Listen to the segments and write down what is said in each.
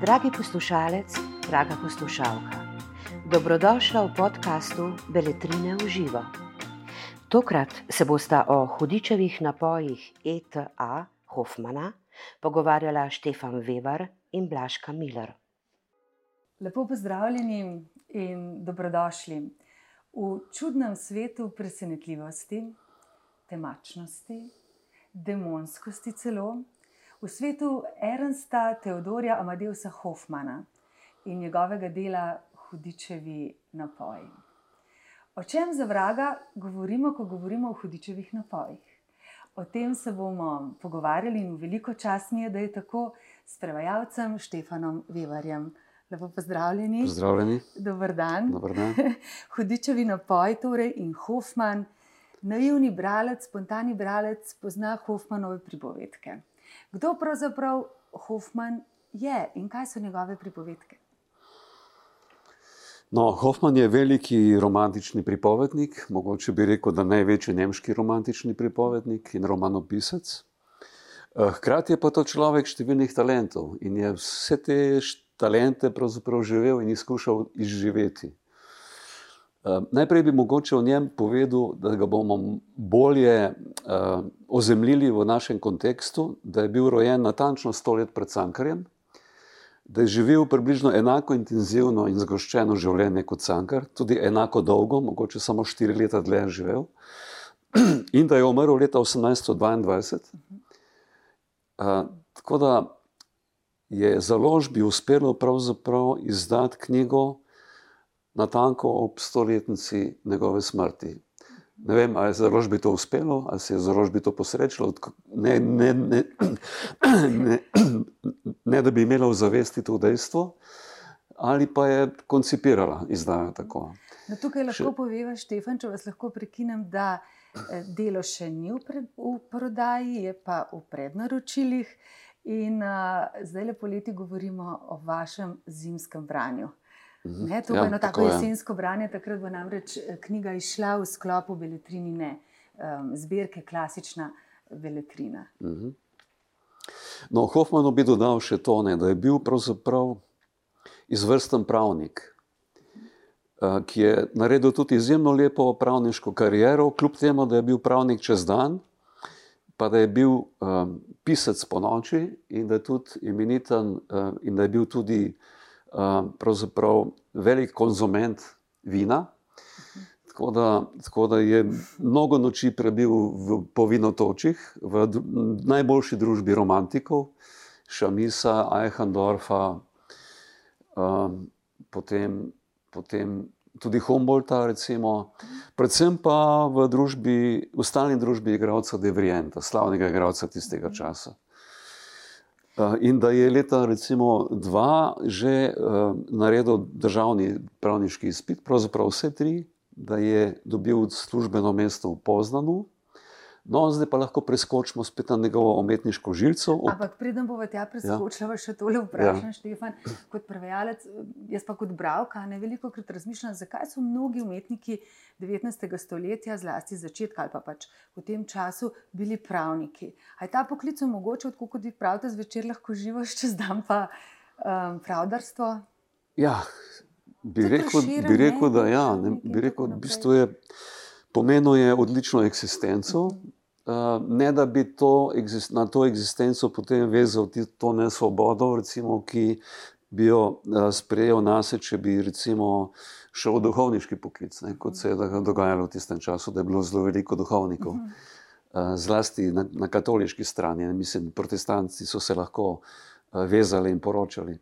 Dragi poslušalec, draga poslušalka, dobrodošla v podkastu Beletrine v živo. Tokrat se bosta o hudičevih napojih ETA Hofmana pogovarjala Štefan Weber in Blaška Miller. Lepo pozdravljeni in dobrodošli v čudnem svetu presenetljivosti, temačnosti, demonskosti celo, v svetu Ernsta Teodorja Amadeusa Hofmana in njegovega dela Hudičevi napoji. O čem za vraga govorimo, ko govorimo o hudičevih napojih? O tem se bomo pogovarjali in veliko čas mi je, da je tako s prevajalcem Štefanom Vevarjem. Lepo pozdravljeni. Pozdravljeni. Dobar dan. Dobar dan. Hudičevi napoj torej in Hofman, naivni bralec, spontani bralec, pozna Hofmanove pripovedke. Kdo pravzaprav Hofman je in kaj so njegove pripovedke? No, Hofman je veliki romantični pripovednik, mogoče bi rekel, da največji nemški romantični pripovednik in romanopisec. Eh, Hkrati je pa to človek številnih talentov in je vse te talente pravzaprav živel in izkušal izživeti. Uh, najprej bi mogoče o njem povedal, da ga bomo bolje uh, ozemljili v našem kontekstu, da je bil rojen natančno sto let pred Cankarjem, da je živel približno enako intenzivno in zgoščeno življenje kot Cankar, tudi enako dolgo, mogoče samo štiri leta dlje je živel, in da je umrl leta 1822. Uh, tako da je založbi uspelo pravzaprav izdati knjigo na tanko ob stoletnici njegove smrti. Ne vem, ali je založbi to uspelo, ali se je založbi to posrečilo, ne, ne, ne, ne, ne da bi imela v zavesti to dejstvo, ali pa je koncipirala izdajo tako. No, tukaj lahko poveva Štefan, če vas lahko prekinem, da eh, delo še ni v, pred, v prodaji, je pa v prednaročilih. In uh, zdaj le poleti govorimo o vašem zimskem branju. Ne, to je ja, eno tako, tako jesensko branje, takrat bo namreč eh, knjiga išla v sklopu Beletrinine um, zbirke, klasična Beletrina. Mhm. No, Hofmanu bi dodal še to, ne, da je bil pravzaprav izvrsten pravnik, uh, ki je naredil tudi izjemno lepo pravniško kariero, kljub temu, da je bil pravnik čez dan, pa da je bil um, pisec po noči in da je tudi imeniten uh, in da je bil tudi pravzaprav velik konzument vina. Tako da, tako da je mnogo noči prebil v, po vinotočih, v najboljši družbi romantikov, Šamisa, Eichendorfa, um, potem, potem tudi Humboldta, recimo, predvsem pa v, družbi, v stalni družbi igralca Devrienta, slavnega igralca tistega časa. Eh, in da je leta recimo dva že uh, naredil državni pravniški izpit, pravzaprav vse tri, da je dobil službeno mesto v Poznanu. No, zdaj pa lahko preskočimo spet na njegovo umetniško žilico. Ampak preden bomo tja preskočili, ja. še tole vprašanje, ja. Štefan, kot prevajalec, jaz pa kot bralka, ne veliko krat razmišljam, zakaj so mnogi umetniki 19. stoletja, zlasti začetka ali pa pač v tem času, bili pravniki. A je ta poklic mogoče, kot vi pravite, zvečer lahko živiš, čez dan pa um, pravdarstvo? Ja, bi rekel, širen, bi rekel, da ja, ne, bi rekel, v bistvu je. Pomenilo je odlično eksistenco, ne da bi to, na to eksistenco potem vezal to nesvobodo, recimo, ki bi jo uh, sprejel nas, če bi recimo, šel v duhovniški poklic, ne, kot se je dogajalo v tistem času, da je bilo zelo veliko duhovnikov, uh, zlasti na, na katoliški strani. Ne, mislim, protestanti so se lahko uh, vezali in poročali.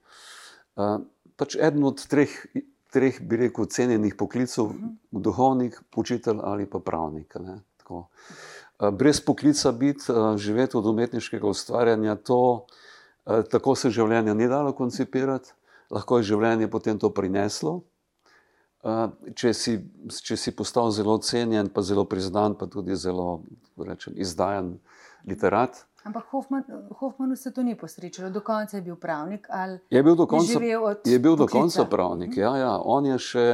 Uh, pač eden od treh, treh, bi rekel, cenjenih poklicov, duhovnik, učitelj ali pa pravnik. Ne, Brez poklica biti, živeti od umetniškega ustvarjanja, to, tako se življenje ni dalo koncipirati, lahko je življenje potem to prineslo. Če si, če si postal zelo cenjen, pa zelo priznan, pa tudi zelo rečem, izdajan literat. Ampak Hoffman, Hoffmanu se to ni posrečilo, do konca je bil pravnik. Je bil do konca, je bil do konca pravnik. Ja, ja. On je še,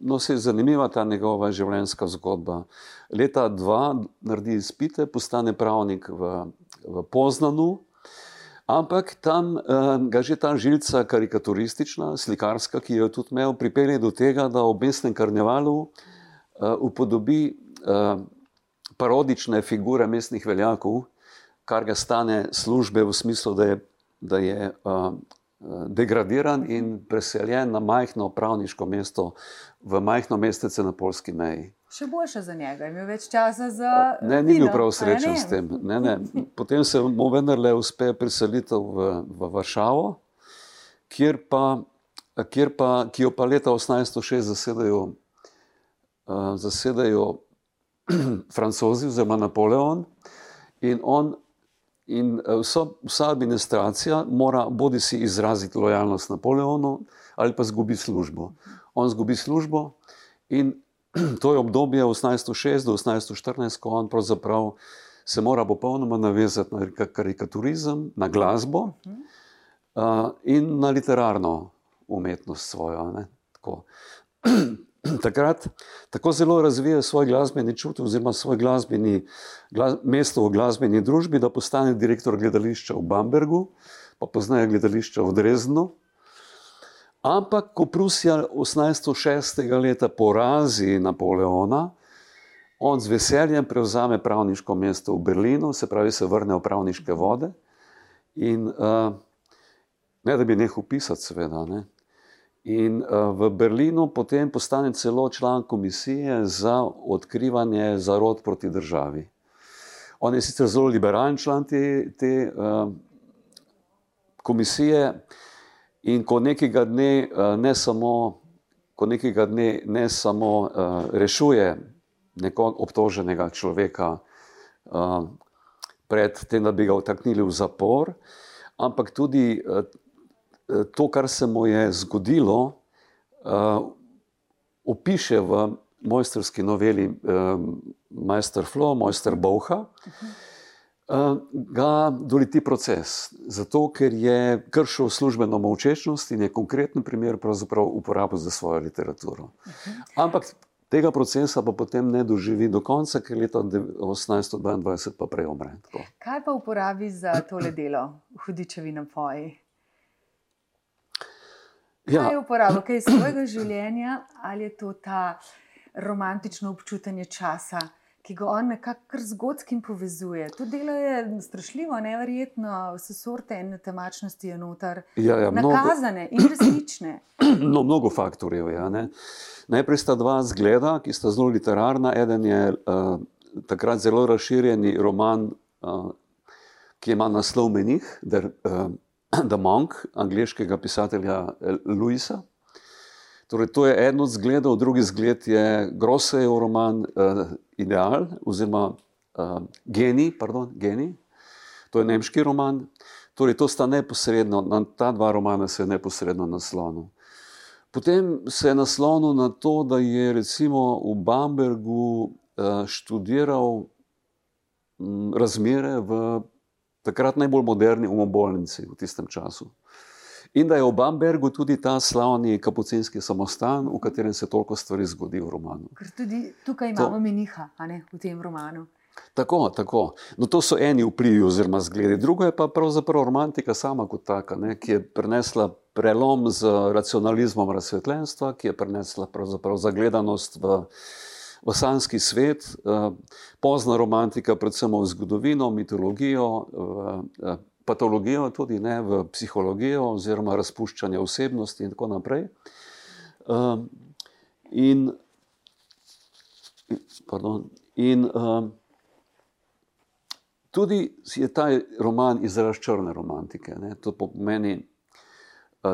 no, se je zanimiva ta njegova življenjska zgodba. Leta dva naredi izpite, postane pravnik v v Poznanu. Ampak tam uh, ga že ta žilca karikaturistična, slikarska, ki jo je tudi imel, pripelje do tega, da v mestnem karnevalu uh, upodobi uh, parodične figure mestnih veljakov, kar ga stane službe v smislu, da je, da je uh, degradiran in preseljen na majhno pravniško mesto, v majhno mestece na polski meji. Še boljše za njega, imel več časa za. Ne, ni bil prav srečen s tem. Ne, ne. Potem se mu vendarle uspe preseliti v, v Varšavo, kjer pa, kjer pa, ki jo pa leta 1806 zasedajo, uh, zasedajo francozi oziroma Napoleon. In, on, in vsa, vsa administracija mora bodi si izraziti lojalnost Napoleonu ali pa zgubi službo. On zgubi službo in to je obdobje 1806 do 1814, ko on pravzaprav se mora popolnoma navezati na karikaturizem, na glasbo uh, in na literarno umetnost svojo. Tako. Takrat tako zelo razvija svoj glasbeni čut, oziroma svoj glasbeni glas, mesto v glasbeni družbi, da postane direktor gledališča v Bambergu, pa poznaje gledališča v Dresdnu. Ampak, ko Prusija 1806. leta porazi Napoleona, on z veseljem prevzame pravniško mesto v Berlinu, se pravi, se vrne v pravniške vode. In uh, ne da bi nehal pisati, seveda. Ne. In uh, v Berlinu potem postane celo član komisije za odkrivanje zarod proti državi. On je sicer zelo liberalen član te, te uh, komisije. In ko nekega dne eh, ne samo, ko nekega dne ne samo uh, rešuje nekoga obtoženega človeka uh, pred tem, da bi ga vtaknili v zapor, ampak tudi uh, to, kar se mu je zgodilo, uh, opiše v mojsterski noveli uh, Majster Flo, Mojster Boha. Eh, ga doleti proces. Zato, ker je kršil službeno molčečnost in je konkreten primer uporabil za svojo literaturo. Ampak tega procesa pa potem ne doživi do konca, ker leta 1822 pa prej. Tako. Kaj pa uporabi za tole delo hudičevi napoji? Ja. Kaj je uporabil, kaj je svojega življenja ali je to ta romantično občutanje časa? ki ga on nekako z godskim povezuje. To delo je strašljivo, nevrjetno, vse sorte in temačnosti je noter. Ja, ja, nakazane mnogo, in resnične. No, mnogo faktorjev. Ja, Najprej sta dva zgleda, ki sta zelo literarna. Eden je uh, takrat zelo razširjeni roman, uh, ki ima naslov Menih, The, uh, The Monk, angliškega pisatelja Louisa. Torej, to je eno od zgledov, drugi zgled je Grossejev roman uh, Ideal, oziroma uh, Geni, pardon, Geni. To je nemški roman. Torej, to sta neposredno, na ta dva romana se je neposredno naslonil. Potem se je naslonil na to, da je recimo v Bambergu uh, študiral um, razmere v takrat najbolj moderni umobolnici v tistem času. In da je v Bambergu tudi ta slavni kapucinski samostan, v katerem se toliko stvari zgodi v romanu. Ker tudi tukaj imamo to, meniha ne, v tem romanu. Tako, tako. No, to so eni vplivi oziroma zgledi. Drugo je pa pravzaprav romantika sama kot taka, ne, ki je prinesla prelom z racionalizmom razsvetljenstva, ki je prinesla pravzaprav zagledanost v, v sanski svet, eh, pozna romantika, predvsem v zgodovino, mitologijo, v, patologijo, tudi ne v psihologijo, oziroma razpuščanje osebnosti in tako naprej. Um, in, pardon, in um, tudi je ta roman izraz črne romantike. Ne? To pomeni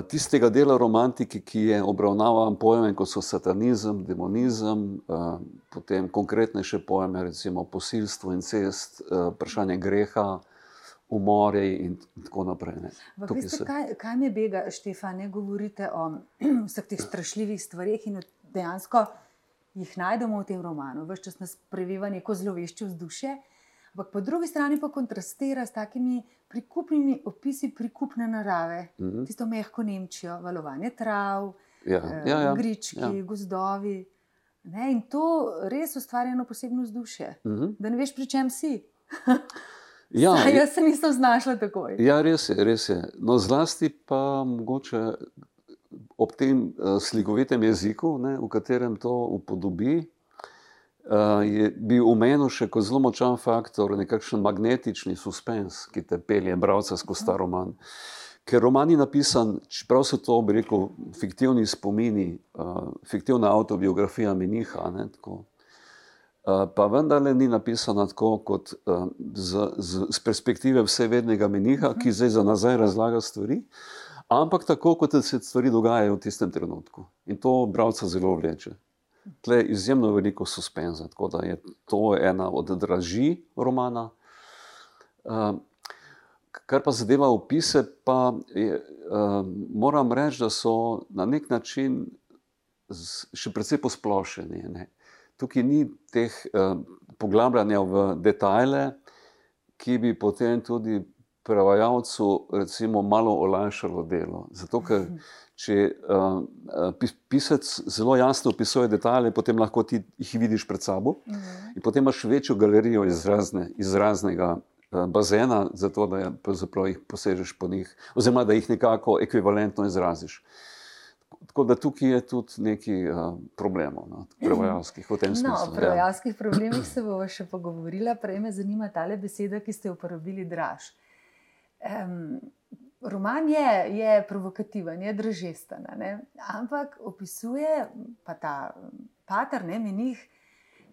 tistega dela romantike, ki je obravnavan pojme, kot so satanizem, demonizem, uh, potem konkretnejše pojme, recimo posilstvo, incest, uh, vprašanje greha umori in tako naprej. Veste, se... kaj, kaj me bega, Štefan, ne govorite o vseh teh strašljivih stvarih in dejansko jih najdemo v tem romanu. Vse čas nas previva neko zlovešče vzdušje, ampak po drugi strani pa kontrastira s takimi prikupnimi opisi prikupne narave, mm -hmm. tisto mehko Nemčijo, valovanje trav, ja, eh, ja, ja, grički, ja. gozdovi. Ne, in to res ustvarja eno posebno vzdušje, mm -hmm. da ne veš, pri čem si. Ja, Saj, jaz se nisem znašla takoj. Ja, res je, res je. No, zlasti pa mogoče ob tem uh, slikovitem jeziku, ne, v katerem to upodobi, je bil umenjen še kot zelo močan faktor, nekakšen magnetični suspens, ki te pelje, bralca skozi ta roman. Ker roman je napisan, čeprav so to, bi rekel, fiktivni spomini, uh, fiktivna autobiografija meniha. Ne, tako, uh, pa vendarle ni napisana tako kot uh, z, z, z perspektive vsevednega meniha, ki zdaj za nazaj razlaga stvari, ampak tako, kot se stvari dogajajo v tistem trenutku. In to bralca zelo vleče. Tle je izjemno veliko suspenza, tako da je to ena od dražij romana. Uh, Kar pa zadeva opise, pa je, uh, moram reči, da so na nek način z, še precej posplošeni. Ne. Tukaj ni teh uh, poglabljanja v detajle, ki bi potem tudi prevajalcu recimo, malo olajšalo delo. Zato, ker če uh, pisec zelo jasno opisuje detajle, potem lahko ti jih vidiš pred sabo in potem imaš večjo galerijo izrazne, izraznega bazena, zato da jih posežeš po njih, oziroma da jih nekako ekvivalentno izraziš. Tako da tukaj je tudi nekaj uh, problemov, no, prevajalskih v tem No, smislu. o prevajalskih problemih se bomo še pogovorila. Prej me zanima ta beseda, ki ste jo uporabili, draž. Um, roman je, je provokativen, je ne? ampak opisuje pa ta pater, ne menih,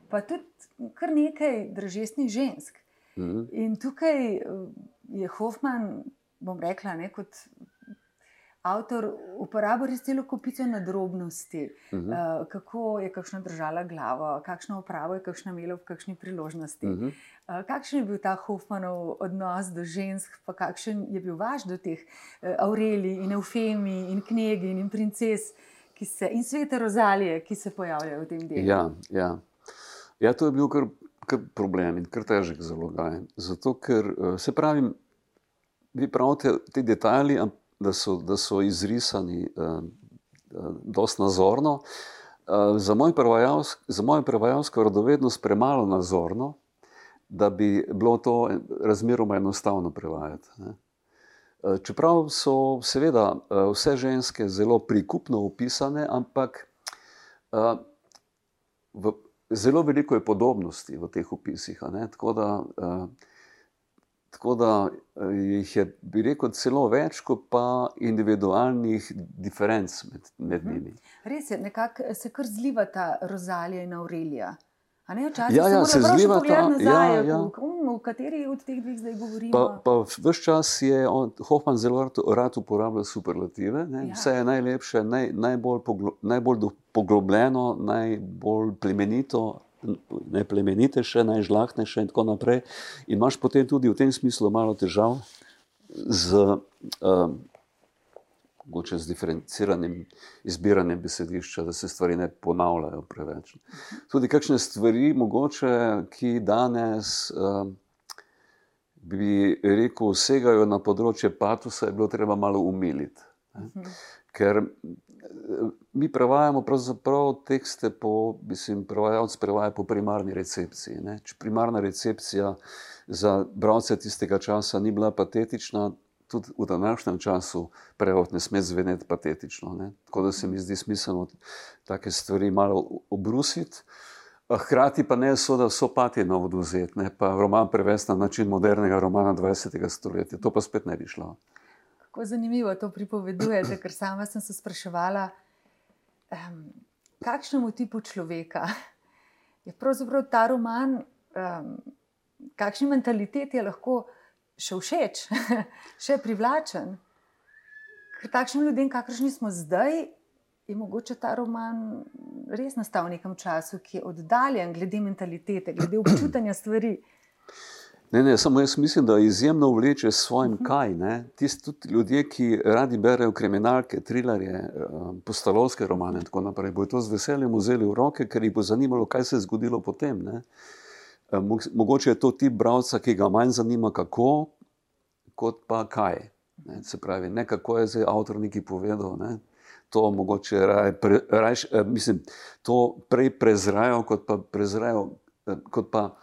pa tudi kar nekaj dražestnih žensk. Mhm. In tukaj eh, je Hoffman, bom rekla, ne, kot avtor uporabil res celo kupico nadrobnosti, Mhm. uh, kako je kakšna držala glavo, kakšno upravo je kakšna imela v kakšni priložnosti. Mhm. Uh, kakšen je bil ta Hoffmanov odnos do žensk, pa kakšen je bil vaš do teh uh, Aureli in Eufemi in knjigi in princes ki se, in svete rozalije, ki se pojavljajo v tem delu. Ja, ja. ja, to je bil kar, kar problem in kar težek zalogaj. Zato, ker eh, se pravi, vi pravite, ti detajli, am- da so, da so izrisani uh, dosta nazorno. Uh, za, moj za mojo prevajalsko radovednost premalo nazorno, da bi bilo to razmeroma enostavno prevajati. Ne. Eh, Čeprav so seveda eh, vse ženske zelo prikupno opisane, ampak eh, v, zelo veliko je podobnosti v teh opisih. Tako da, eh, tako da eh, jih je, bi rekel, celo več, kot pa individualnih diferenc med, med njimi. Res je, nekako se kar zliva ta rozalija in Aurelija. A ne, včasih Ja, ja, se zlivata, nazaj, ja, ja. v- v kateri od teh dveh zdaj govorimo. Pa, pa vse čas je on, Hoffman zelo rad, uporabljal superlative. Ne? Ja. Vse je najlepše, naj, najbolj, poglo, najbolj do- poglobljeno, najbolj plemenito, najplemenitejše, najžlahtnejše in tako naprej. In imaš potem tudi v tem smislu malo težav z, um, mogoče z diferenciranim izbiranjem besedišča, da se stvari ne ponavljajo preveč. Tudi kakšne stvari, mogoče, ki danes. Um, bi rekel, segajo na področje patusa, je bilo treba malo umiliti. ne. Ker eh, mi prevajamo pravzaprav tekste po, mislim, prevajalec prevaja po primarni recepciji. Ne. Če primarna recepcija za bralce tistega časa ni bila patetična, tudi v današnjem času prevod ne sme zveneti patetično. Ne. Tako da se mi zdi smiselno take stvari malo obrusiti. Hkrati pa ne so, da so patino oduzeti, ne pa roman prevesti na način modernega romana 20. stoletja. To pa spet ne bi šlo. Kako zanimivo to pripovedujete, ker sama sem se spraševala, um, kakšnemu tipu človeka je pravzaprav ta roman, um, kakšni mentaliteti je lahko še všeč, še privlačen. Ker takšnim ljudem, kakršni smo zdaj, je mogoče ta roman res nastal v nekem času, ki je oddaljen glede mentalitete, glede občutanja stvari. Ne, ne, samo jaz mislim, da izjemno vleče s svojim kaj. ne. Tisti tudi ljudje, ki radi berejo kriminalke, trilerje, eh, postalovske romane in tako naprej, bodo to z veseljem vzeli v roke, ker jih bo zanimalo, kaj se je zgodilo potem. ne. Eh, mo- Mogoče je to tip bralca, ki ga manj zanima, kako, kot pa kaj. Ne. Se pravi, ne kako je zdaj avtor nekaj povedal. Ne. To mogoče raj, pre, raj, mislim, to prej prezrajo, kot pa, prezrajo, eh, kot pa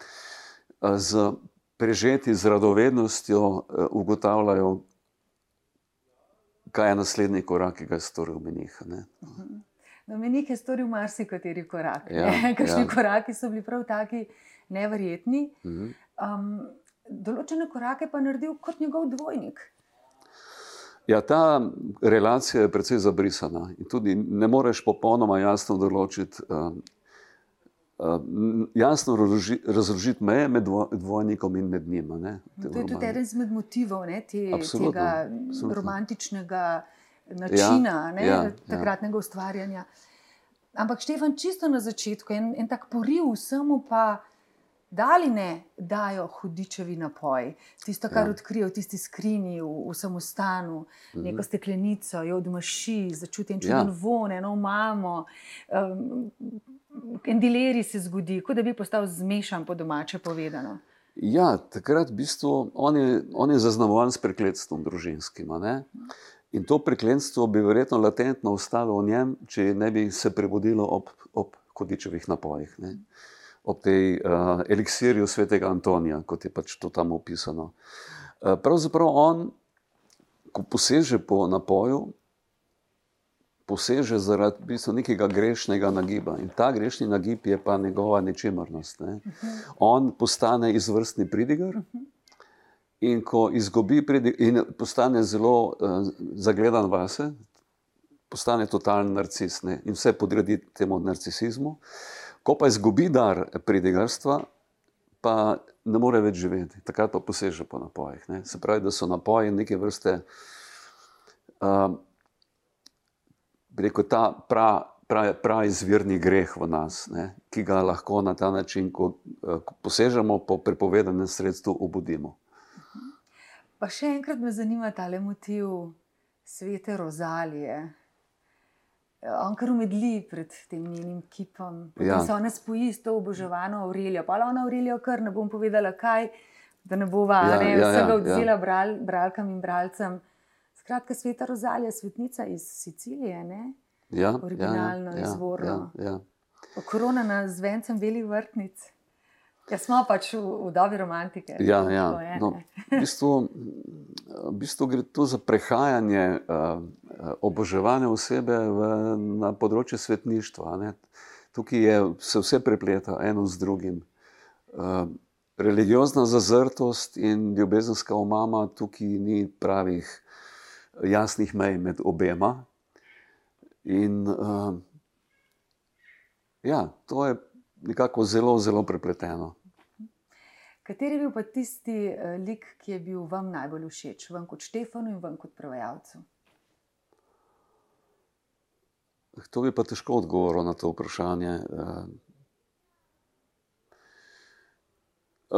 eh, z prežeti z radovednostjo, uh, ugotavljajo, kaj je naslednji korak, ki ga je storil menih. No, menih je storil marsikateri korak. Ja, Kakšni ja. koraki so bili prav taki neverjetni. Mhm. Um, določene korake pa naredil kot njegov dvojnik. Ja, ta relacija je precej zabrisana in tudi ne moreš popolnoma jasno določiti, uh, uh, jasno razloži- razložiti meje med dvo, dvojnikom in med njima. Ne, tem To je tudi romanu. eden izmed motivov ne, te, Absolutno, tega absolutno. romantičnega načina ne, ja, ja. takratnega ustvarjanja. Ampak Štefan, čisto na začetku, en, en tak poriv vsemu pa. Da ali ne dajo hudičevi napoj, tisto, kar Ja. odkrijejo v tisti skrinji, v, v samostanu, Mhm. neko steklenico, jo odmaši, začuti en Ja. čuden ja. von, eno mamo. Um, en dileri se zgodi, kot da bi postal zmešan, po domače povedano. Ja, takrat v bistvu on je, on je zaznamovan s prekletstvom družinskim. In to prekletstvo bi verjetno latentno ostalo v njem, če ne bi se prebudilo ob, ob kodičevih napojih, ne. Ob tej uh, eliksirju svetega Antonija, kot je pač to tam opisano. Uh, pravzaprav on, ko poseže po napoju, poseže zaradi v bistvu nekega grešnega nagiba. In ta grešni nagib je pa njegova nečemrnost. Ne. On postane izvrstni pridigar. In ko izgubi pridi- in postane zelo uh, zagledan vase, postane totalen narcis ne, in vse podredi temu narcisizmu. Ko pa izgubi dar pridigarstva, pa ne more več živeti, takrat pa poseže po napojih. Ne. Se pravi, da so napoji neke vrste, uh, bi rekel, ta prav. Pravi pra izvirni greh v nas, ne, ki ga lahko na ta način, ko, eh, ko posežemo po prepovedanem sredstvu, obudimo. Pa še enkrat me zanima ta motiv svete Rozalije. On kar umedli pred tem njenim kipom. Potem Ja. ja. se ona spoji s to oboževano Aurelijo. Pa ona Aurelijo kar ne bom povedala, kaj, da ne bova Ja, ja, ne, ja, vsega ja, ja, ja. odzela bral, bralkam in bralcem. Skratka, sveta Rozalija, svetnica iz Sicilije, ne? Ja, Originalno, ja, ja, izvorno. Ja, ja. okronana z vencem belih vrtnic. Ja, smo pač v, v dobi romantike. Ja, ja. je, No, v, bistvu, v bistvu gre tu za prehajanje uh, oboževanja osebe v, na področje svetništva. Ne. Tukaj je, se vse prepleta eno z drugim. Uh, religiozna zazrtost in ljubezenska omama, tukaj ni pravih jasnih mej med obema. In uh, ja, to je nekako zelo, zelo prepleteno. Kateri je bil pa tisti uh, lik, ki je bil vam najbolj všeč, vam kot Štefanu in vam kot prevajalcu? To bi pa težko odgovoril na to vprašanje. Eh,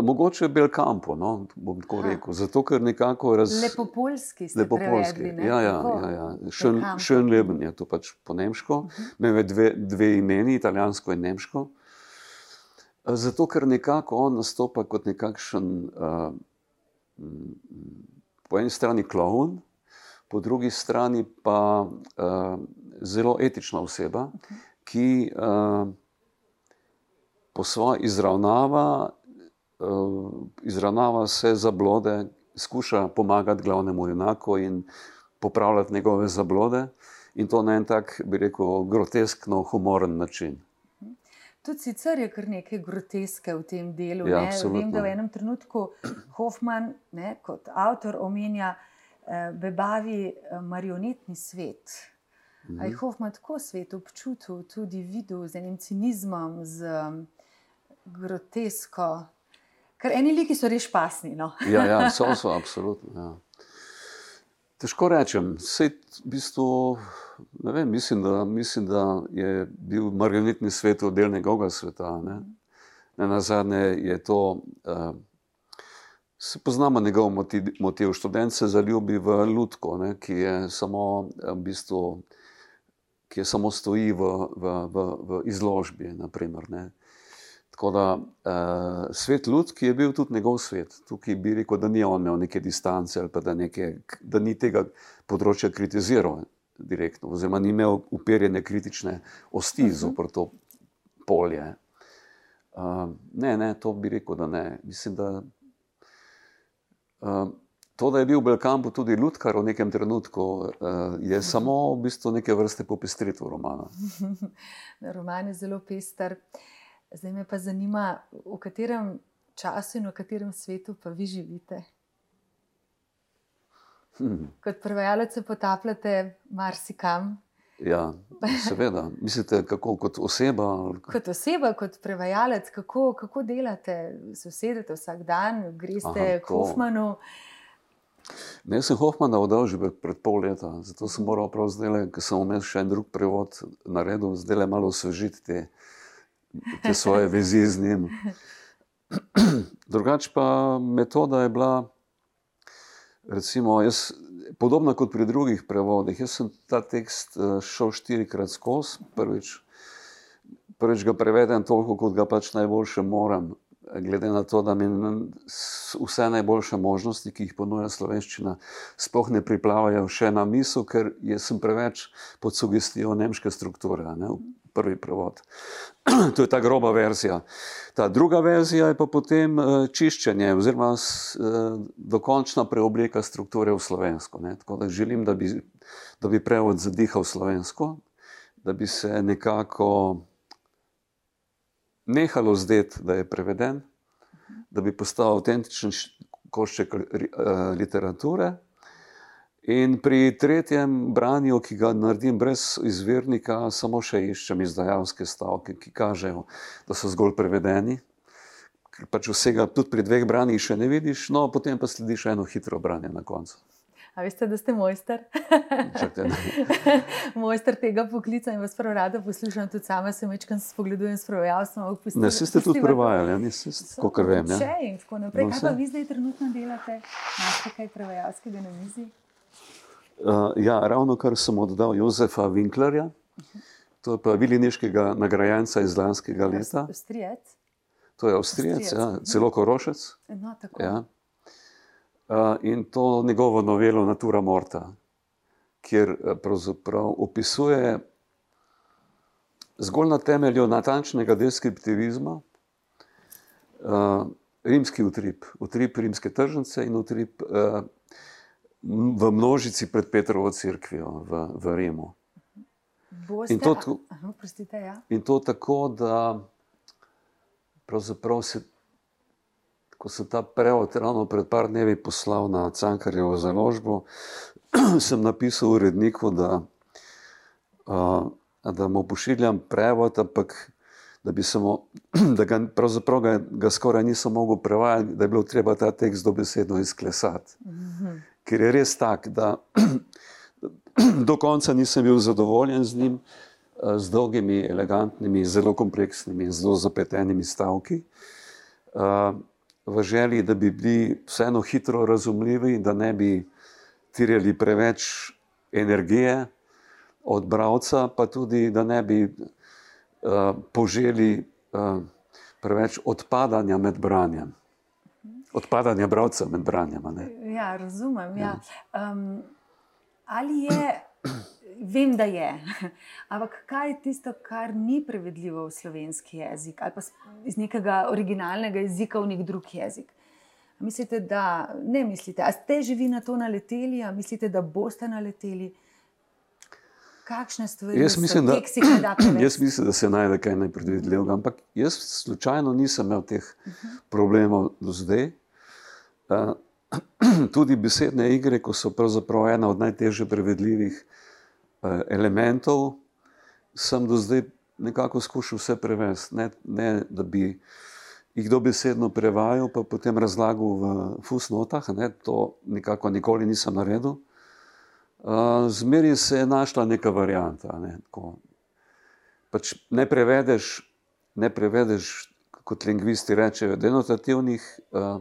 Mogoče je Belkampo, no, bom tako Aha. rekel. Zato, ker nekako raz... Lepo polski ste Lepo polski. prevedli. ne? Ja, ja, ja, ja. Schön, Belcampo. schön Leben je to pač po nemško. Mhm. Imel je dve, dve imeni, italijansko in nemško. Eh, Zato, ker nekako on nastopa kot nekakšen, uh, po eni strani klovn, po drugi strani pa uh, zelo etična oseba, ki uh, po svoje izravnava, uh, izravnava vse zablode, skuša pomagati glavnemu junaku in popravljati njegove zablode, in to na en tak, bi rekel, groteskno humoren način. Tudi sicer je kar nekaj groteske v tem delu. Ja. Vem, da v enem trenutku Hoffman ne, kot avtor omenja eh, bebavi eh, marionetni svet. Mhm. Ali je Hoffman tako svet občutil, tudi videl z enim cinizmom, z um, grotesko. Ker eni liki so res pasni. No? Ja, ja so, so, absolutno. Ja. Težko rečem, vse v bistvu, vem, mislim, da, mislim, da je bil marionetni svet del njegovega sveta. Ne, ne na zadnje je to, uh, se poznamo njegov motiv, motiv. Študent se zaljubi v Ludko, ne, ki je samo eh, v bistvu, ki je samo stoji v, v, v, v izložbi. Naprimer. Tako da uh, svet ljudski je bil tudi njegov svet. Tukaj bi rekel, da ni on imel neke distance ali da, neke, da ni tega področja kritiziral direktno, oziroma ni imel uperjene kritične osti uh -huh. zoper to polje. Uh, ne, ne, to bi rekel, da ne. Mislim, da Uh, to, da je bil Belkampu tudi Ludkar v nekem trenutku, uh, je samo v bistvu neke vrste popestritev romana. Roman je zelo pester. Zdaj me pa zanima, v katerem času in v katerem svetu pa vi živite. Hmm. Kot prevajalec se potapljate marsikam. Ja, seveda. Mislite, kako kot oseba? Kot oseba, kot prevajalec, kako, kako delate? Se usedete vsak dan, greste k Hofmanu. Ne, sem Hofmana oddal že pred pol leta, zato sem moral prav zdaj, ker sem vmes še en drug prevod naredil, zdaj le malo osvežiti te, te svoje vezi z njim. Drugač pa metoda je bila, recimo, jaz, podobna kot pri drugih prevodih. Jaz sem ta tekst eh, šel štirikrat skozi, prvič, prvič ga prevedem toliko, kot ga pač najboljše moram. Glede na to, da mi vse najboljše možnosti, ki jih ponuja slovenščina, sploh ne priplavajo še na misel, ker sem preveč pod sugestijo nemške strukture. Ne? Prvi prevod. to je ta groba verzija. Ta druga verzija je pa potem uh, čiščenje, oziroma uh, dokončna preoblika strukture v slovensko. Ne? Tako da želim, da bi, da bi prevod zadihal slovensko, da bi se nekako nehalo zdeti, da je preveden, da bi postal avtentičen košček uh, literature. In pri tretjem branju, ki ga naredim brez izvirnika, samo še iščem izdajalske stavke, ki kažejo, da so zgolj prevedeni. Ker pač vsega tudi pri dveh branjih še ne vidiš, no potem pa slediš eno hitro branje na koncu. A veste, da ste mojster? mojster tega poklica in vas prvo rada poslušam, tudi sama se večkrat spogledujem s prevajalstvom. Ne, ste tudi prevajali, ja, nisi, kot vem. Ja. Še in tako naprej. No, kaj pa vi zdaj trenutno delate? Imate kaj prevajalskega na mizi? Uh, ja, ravno kar sem oddal Jozefa Winklerja, to je pa Viliniškega nagrajenca iz lanskega leta. Avstrijec. To je Avstrijec, ja, celo Korošec. No, ja. uh, in to njegovo novelo Natura Morta, kjer pravzaprav opisuje zgolj na temelju natančnega deskriptivizma uh, rimski utrip, utrip rimske tržnice in utrip. Uh, v množici pred Petrovo crkvijo v, v Rimu. Boste, in, to, aha, prostite, ja. in to tako, da se, ko sem ta prevod ravno pred par dnevi poslal na Cankarjevo založbo, sem napisal uredniku, da, uh, da mu pošiljam prevod, ampak da, samo, da ga, ga, ga skoraj nisem mogel prevajati, da je bilo treba ta tekst dobesedno izklesati. Mm -hmm ker je res tak, da do konca nisem bil zadovoljen z njim, eh, z dolgimi, elegantnimi, zelo kompleksnimi in zelo zapletenimi stavki. Eh, v želji, da bi bili vseeno hitro razumljivi, da ne bi tirjali preveč energije od bralca, pa tudi, da ne bi uh, poželi uh, preveč odpadanja med branjem odpadanja bralca med branjem. Ja, razumem. Ja. Um, ali je, vem, da je, ampak kaj je tisto, kar ni prevedljivo v slovenski jezik ali pa iz nekega originalnega jezika v nek drug jezik? Mislite, da ne mislite, ali ste že vi na to naleteli, ali mislite, da boste naleteli? Kakšne stvari jaz mislim, so, da, da jaz mislim, da se najde kaj nepredvidljivega, ampak jaz slučajno nisem imel teh uh mhm. -huh. problemov do zdaj. tudi besedne igre, ko so pravzaprav ena od najtežje prevedljivih elementov, sem do zdaj nekako skušal vse prevesti. Ne, ne da bi jih dobesedno prevajal, pa potem razlagal v fusnotah, ne, to nekako nikoli nisem naredil. Zmeri se je našla neka varianta. Ne, pač ne prevedeš, ne prevedeš, kot lingvisti rečejo, denotativnih uh,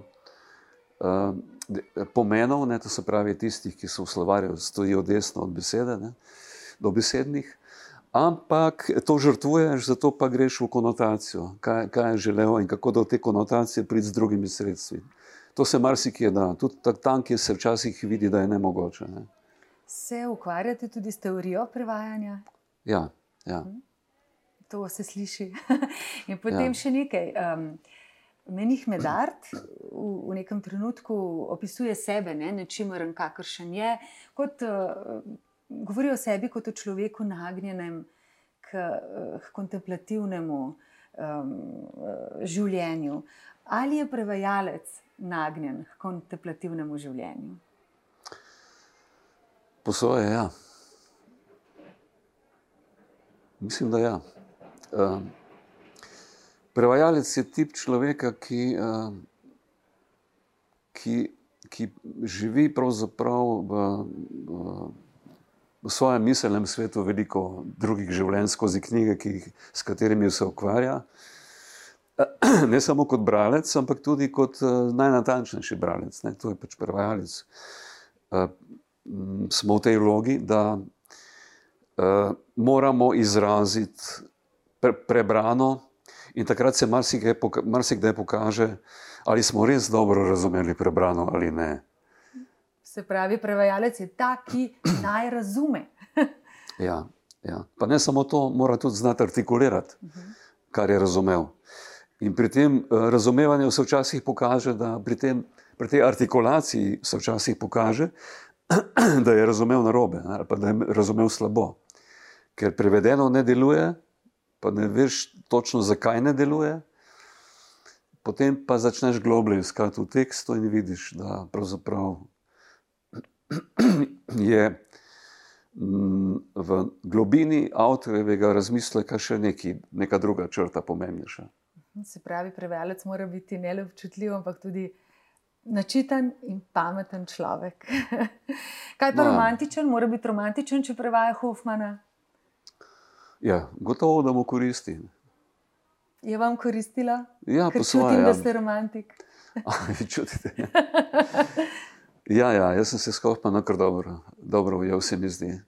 pomenov, ne, to se pravi tistih, ki so v slovarju, stojijo desno od besede, ne, do besednih, ampak to žrtvuješ, zato pa greš v konotacijo, kaj, kaj je želel in kako do te konotacije priti z drugimi sredstvi. To se marsikje da, tudi tam, kjer se včasih vidi, da je nemogoče. Ne. Se ukvarjate tudi s teorijo prevajanja? Ja, ja. To se sliši. in potem ja. še nekaj. Um, Menih Medard v, v nekem trenutku opisuje sebe, ne, nečimeren, kakršen je, kot uh, govori o sebi kot o človeku nagnjenem k, k kontemplativnemu um, življenju. Ali je prevajalec nagnjen k kontemplativnemu življenju? Posoje, ja. Mislim, da ja. Uh, prevajalec je tip človeka, ki, uh, ki, ki živi v, v, v svojem miselnem svetu veliko drugih življenj skozi knjige, ki, s katerimi se ukvarja. Ne samo kot bralec, ampak tudi kot uh, najnatančnejši bralec. Ne? To je pač prevajalec. Uh, smo v tej vlogi, da moramo izraziti pre, prebrano, in takrat se marsikdaj pokaže, ali smo res dobro razumeli prebrano ali ne. Se pravi, prevajalec je ta, ki naj razume. ja, ja, pa ne samo to, mora tudi znati artikulirati, kar je razumel. In pri tem uh, razumevanju se včasih pokaže, da pri, tem, pri tej artikulaciji se včasih pokaže, da je razumel narobe ali pa da je razumel slabo. Ker prevedeno ne deluje, pa ne veš točno, zakaj ne deluje. Potem pa začneš globlje iskati v tekstu in vidiš, da pravzaprav je mm, v globini avtorjevega razmisleka še neki, neka druga črta pomembnejša. Se pravi, prevajalec mora biti ne le občutljiv, ampak tudi načiten in pameten človek. Kaj pa no. romantičen, mora biti romantičen, če prevaja Hofmana? Ja, gotovo, da mu koristi. Je vam koristila? Ja, po svoje. Čutim, da ste romantik. Čutite. Ja, ja, jaz sem se skopal na kar dobro, dobro ujel se mi zdi.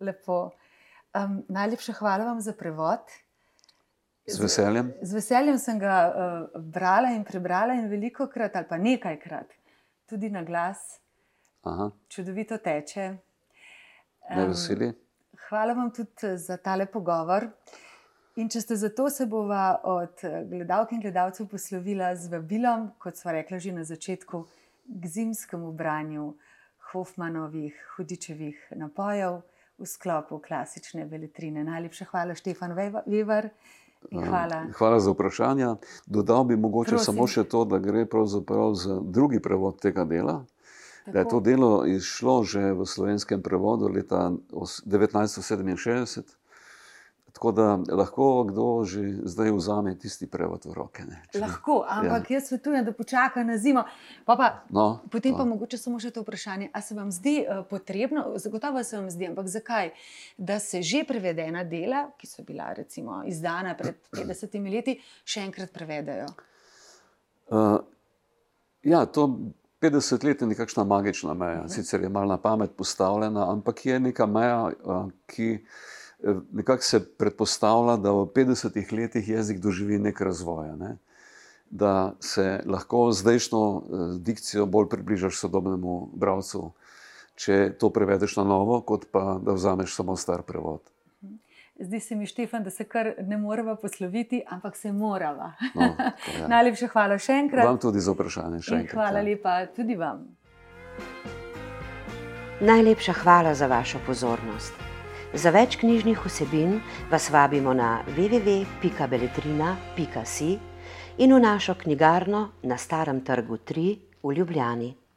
Lepo. Um, najlepša hvala vam za prevod. Z veseljem. Z, z veseljem sem ga uh, brala in prebrala in veliko krat, ali pa nekajkrat, tudi na glas. Aha. Čudovito teče. Um, veseli. Hvala vam tudi za tale pogovor. In če ste zato, se bova od gledalk in gledalcev poslovila z vabilom, kot smo rekli že na začetku, k zimskemu branju Hofmanovih hudičevih napojev v sklopu klasične veletrine. Najlepša hvala, Štefan Weber. Hvala. hvala za vprašanje. Dodal bi mogoče Prosim. samo še to, da gre pravzaprav za drugi prevod tega dela. Da je to delo izšlo že v slovenskem prevodu leta 1967. Tako da lahko kdo že zdaj vzame tisti prevod v roke. Če, lahko, ampak ja. jaz svetujem, da počaka na zimo. Pa pa, no, potem no. pa mogoče samo še to vprašanje. Ali se vam zdi uh, potrebno, zagotovo se vam zdi, ampak zakaj, da se že prevedena dela, ki so bila recimo izdana pred 50 leti, še enkrat prevedajo? Uh, ja, to 50 let je nekakšna magična meja. Mhm. Sicer je malo na pamet postavljena, ampak je neka meja, uh, ki. Eh, nekako se predpostavlja, da v 50 letih jezik doživi nek razvoj. Ne? Da se lahko zdajšnjo eh, dikcijo bolj približaš sodobnemu bralcu, če to prevedeš na novo, kot pa da vzameš samo star prevod. Zdi se mi, Štefan, da se kar ne moramo posloviti, ampak se moramo. No, Najlepša hvala še enkrat. Vam tudi za vprašanje. Hvala ja. lepa tudi vam. Najlepša hvala za vašo pozornost. Za več knjižnih vsebin vas vabimo na www.beletrina.si in v našo knjigarno na Starem trgu 3 v Ljubljani.